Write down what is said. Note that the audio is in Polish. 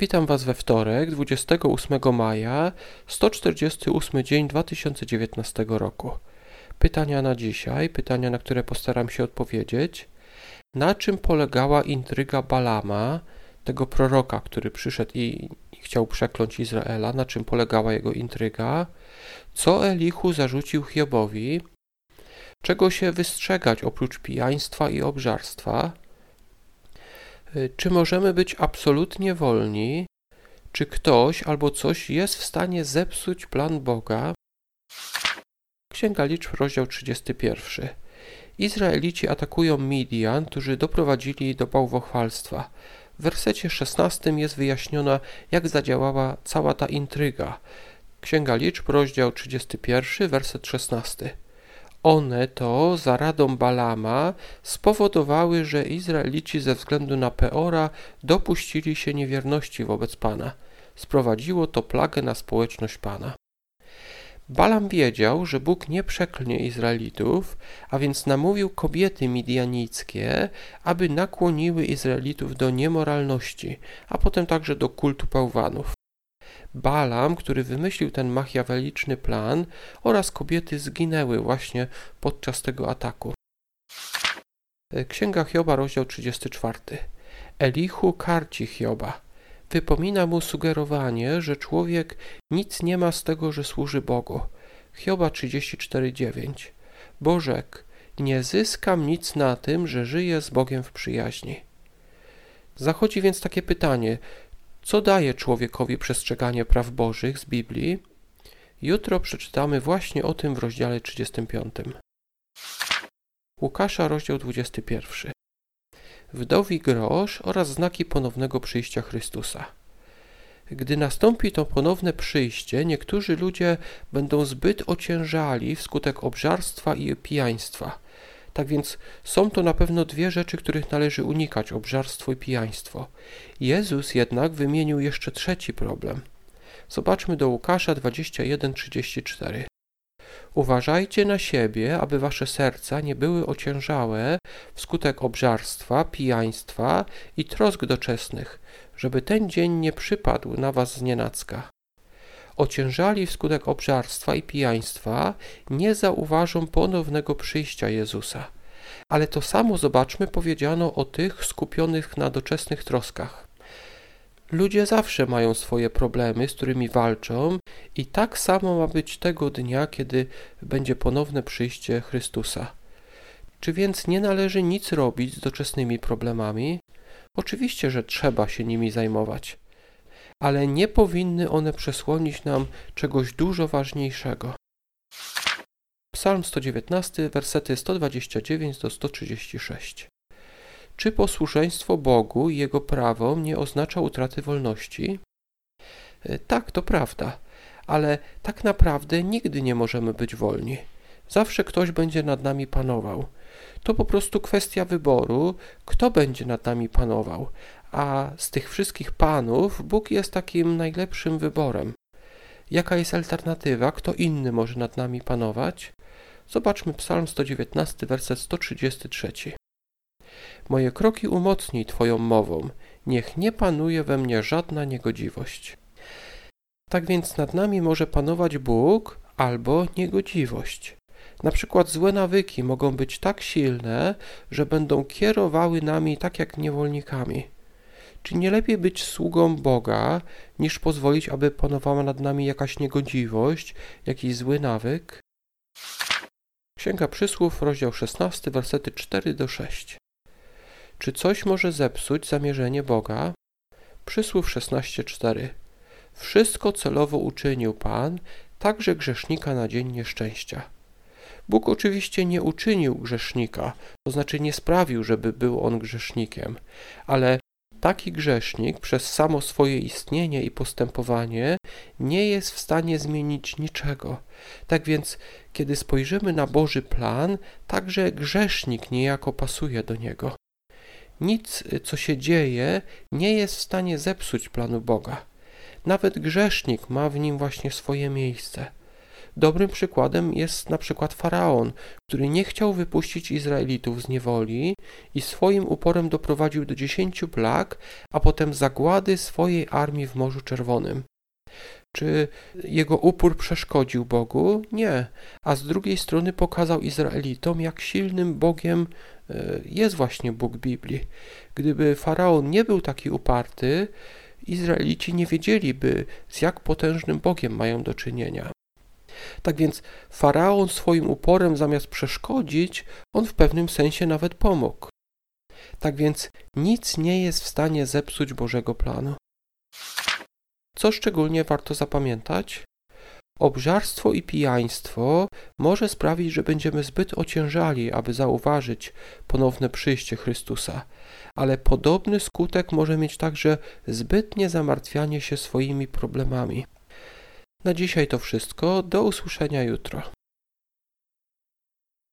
Witam Was we wtorek, 28 maja, 148 dzień 2019 roku. Pytania na dzisiaj, pytania, na które postaram się odpowiedzieć. Na czym polegała intryga Balama, tego proroka, który przyszedł i chciał przekląć Izraela? Na czym polegała jego intryga? Co Elichu zarzucił Hiobowi? Czego się wystrzegać oprócz pijaństwa i obżarstwa? Y, czy możemy być absolutnie wolni? Czy ktoś albo coś jest w stanie zepsuć plan Boga? Księga Liczb, rozdział 31. Izraelici atakują Midian, którzy doprowadzili do bałwochwalstwa. W wersecie 16 jest wyjaśniona, jak zadziałała cała ta intryga. Księga Liczb, rozdział 31, werset 16. One to, za radą Balama, spowodowały, że Izraelici ze względu na Peora dopuścili się niewierności wobec Pana. Sprowadziło to plagę na społeczność Pana. Balam wiedział, że Bóg nie przeklnie Izraelitów, a więc namówił kobiety midianickie, aby nakłoniły Izraelitów do niemoralności, a potem także do kultu bałwanów. Balam, który wymyślił ten machiaweliczny plan, oraz kobiety zginęły właśnie podczas tego ataku. Księga Hioba, rozdział 34. Elichu karci Hioba. Wypomina mu sugerowanie, że człowiek nic nie ma z tego, że służy Bogu. Hioba 34:9. Bożek, nie zyskam nic na tym, że żyję z Bogiem w przyjaźni. Zachodzi więc takie pytanie: co daje człowiekowi przestrzeganie praw Bożych z Biblii? Jutro przeczytamy właśnie o tym w rozdziale 35. Łukasza, rozdział 21. Wdowi grosz oraz znaki ponownego przyjścia Chrystusa. Gdy nastąpi to ponowne przyjście, niektórzy ludzie będą zbyt ociężali wskutek obżarstwa i pijaństwa. Tak więc są to na pewno dwie rzeczy, których należy unikać obżarstwo i pijaństwo. Jezus jednak wymienił jeszcze trzeci problem. Zobaczmy do Łukasza 21:34. Uważajcie na siebie, aby wasze serca nie były ociężałe wskutek obżarstwa, pijaństwa i trosk doczesnych, żeby ten dzień nie przypadł na was znienacka. Ociężali wskutek obżarstwa i pijaństwa nie zauważą ponownego przyjścia Jezusa. Ale to samo zobaczmy powiedziano o tych skupionych na doczesnych troskach. Ludzie zawsze mają swoje problemy, z którymi walczą, i tak samo ma być tego dnia, kiedy będzie ponowne przyjście Chrystusa. Czy więc nie należy nic robić z doczesnymi problemami? Oczywiście, że trzeba się nimi zajmować, ale nie powinny one przesłonić nam czegoś dużo ważniejszego. Psalm 119, wersety 129 do 136. Czy posłuszeństwo Bogu i Jego prawom nie oznacza utraty wolności? E, tak, to prawda, ale tak naprawdę nigdy nie możemy być wolni. Zawsze ktoś będzie nad nami panował. To po prostu kwestia wyboru, kto będzie nad nami panował, a z tych wszystkich panów Bóg jest takim najlepszym wyborem. Jaka jest alternatywa? Kto inny może nad nami panować? Zobaczmy Psalm 119, werset 133. Moje kroki umocnij Twoją mową, niech nie panuje we mnie żadna niegodziwość. Tak więc nad nami może panować Bóg albo niegodziwość. Na przykład złe nawyki mogą być tak silne, że będą kierowały nami tak jak niewolnikami. Czy nie lepiej być sługą Boga, niż pozwolić, aby panowała nad nami jakaś niegodziwość, jakiś zły nawyk? Księga Przysłów, rozdział 16, versety 4 do 6. Czy coś może zepsuć zamierzenie Boga? Przysłów 16:4. Wszystko celowo uczynił Pan, także grzesznika na dzień nieszczęścia. Bóg oczywiście nie uczynił grzesznika, to znaczy nie sprawił, żeby był on grzesznikiem, ale taki grzesznik przez samo swoje istnienie i postępowanie nie jest w stanie zmienić niczego. Tak więc, kiedy spojrzymy na Boży plan, także grzesznik niejako pasuje do niego. Nic, co się dzieje, nie jest w stanie zepsuć planu Boga. Nawet grzesznik ma w nim właśnie swoje miejsce. Dobrym przykładem jest na przykład faraon, który nie chciał wypuścić Izraelitów z niewoli i swoim uporem doprowadził do dziesięciu plag, a potem zagłady swojej armii w Morzu Czerwonym. Czy jego upór przeszkodził Bogu? Nie. A z drugiej strony pokazał Izraelitom, jak silnym Bogiem e, jest właśnie Bóg Biblii. Gdyby faraon nie był taki uparty, Izraelici nie wiedzieliby, z jak potężnym Bogiem mają do czynienia. Tak więc faraon swoim uporem zamiast przeszkodzić, on w pewnym sensie nawet pomógł. Tak więc nic nie jest w stanie zepsuć Bożego planu. Co szczególnie warto zapamiętać? Obżarstwo i pijaństwo może sprawić, że będziemy zbyt ociężali, aby zauważyć ponowne przyjście Chrystusa, ale podobny skutek może mieć także zbytnie zamartwianie się swoimi problemami. Na dzisiaj to wszystko. Do usłyszenia jutro.